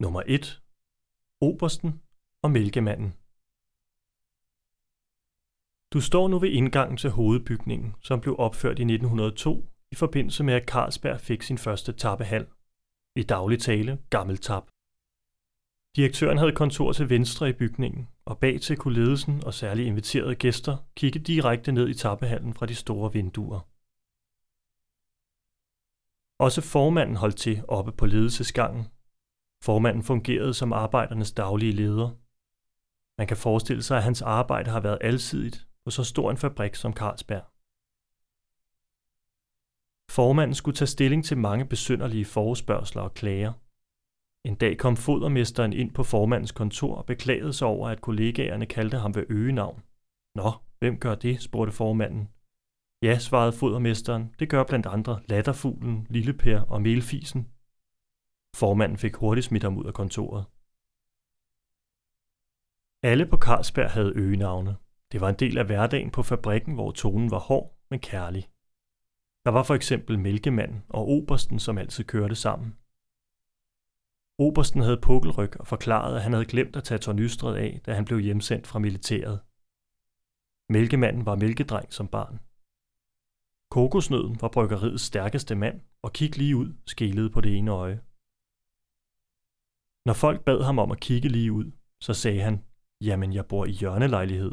Nummer 1. Obersten og mælkemanden. Du står nu ved indgangen til hovedbygningen, som blev opført i 1902 i forbindelse med, at Carlsberg fik sin første tappehal. I daglig tale gammel tap. Direktøren havde kontor til venstre i bygningen, og bag til kunne ledelsen og særligt inviterede gæster kigge direkte ned i tappehallen fra de store vinduer. Også formanden holdt til oppe på ledelsesgangen. Formanden fungerede som arbejdernes daglige leder. Man kan forestille sig, at hans arbejde har været alsidigt på så stor en fabrik som Carlsberg. Formanden skulle tage stilling til mange besynderlige forespørgseler og klager. En dag kom fodermesteren ind på formandens kontor og beklagede sig over, at kollegaerne kaldte ham ved øgenavn. Nå, hvem gør det? spurgte formanden. Ja, svarede fodermesteren, det gør blandt andre latterfuglen, lilleper og melfisen. Formanden fik hurtigt smidt ham ud af kontoret. Alle på Carlsberg havde øgenavne. Det var en del af hverdagen på fabrikken, hvor tonen var hård, men kærlig. Der var for eksempel mælkemanden og obersten, som altid kørte sammen. Obersten havde pukkelryg og forklarede, at han havde glemt at tage tornystret af, da han blev hjemsendt fra militæret. Mælkemanden var mælkedreng som barn. Kokosnøden var bryggeriets stærkeste mand, og kig lige ud, skælede på det ene øje. Når folk bad ham om at kigge lige ud, så sagde han, jamen jeg bor i hjørnelejlighed.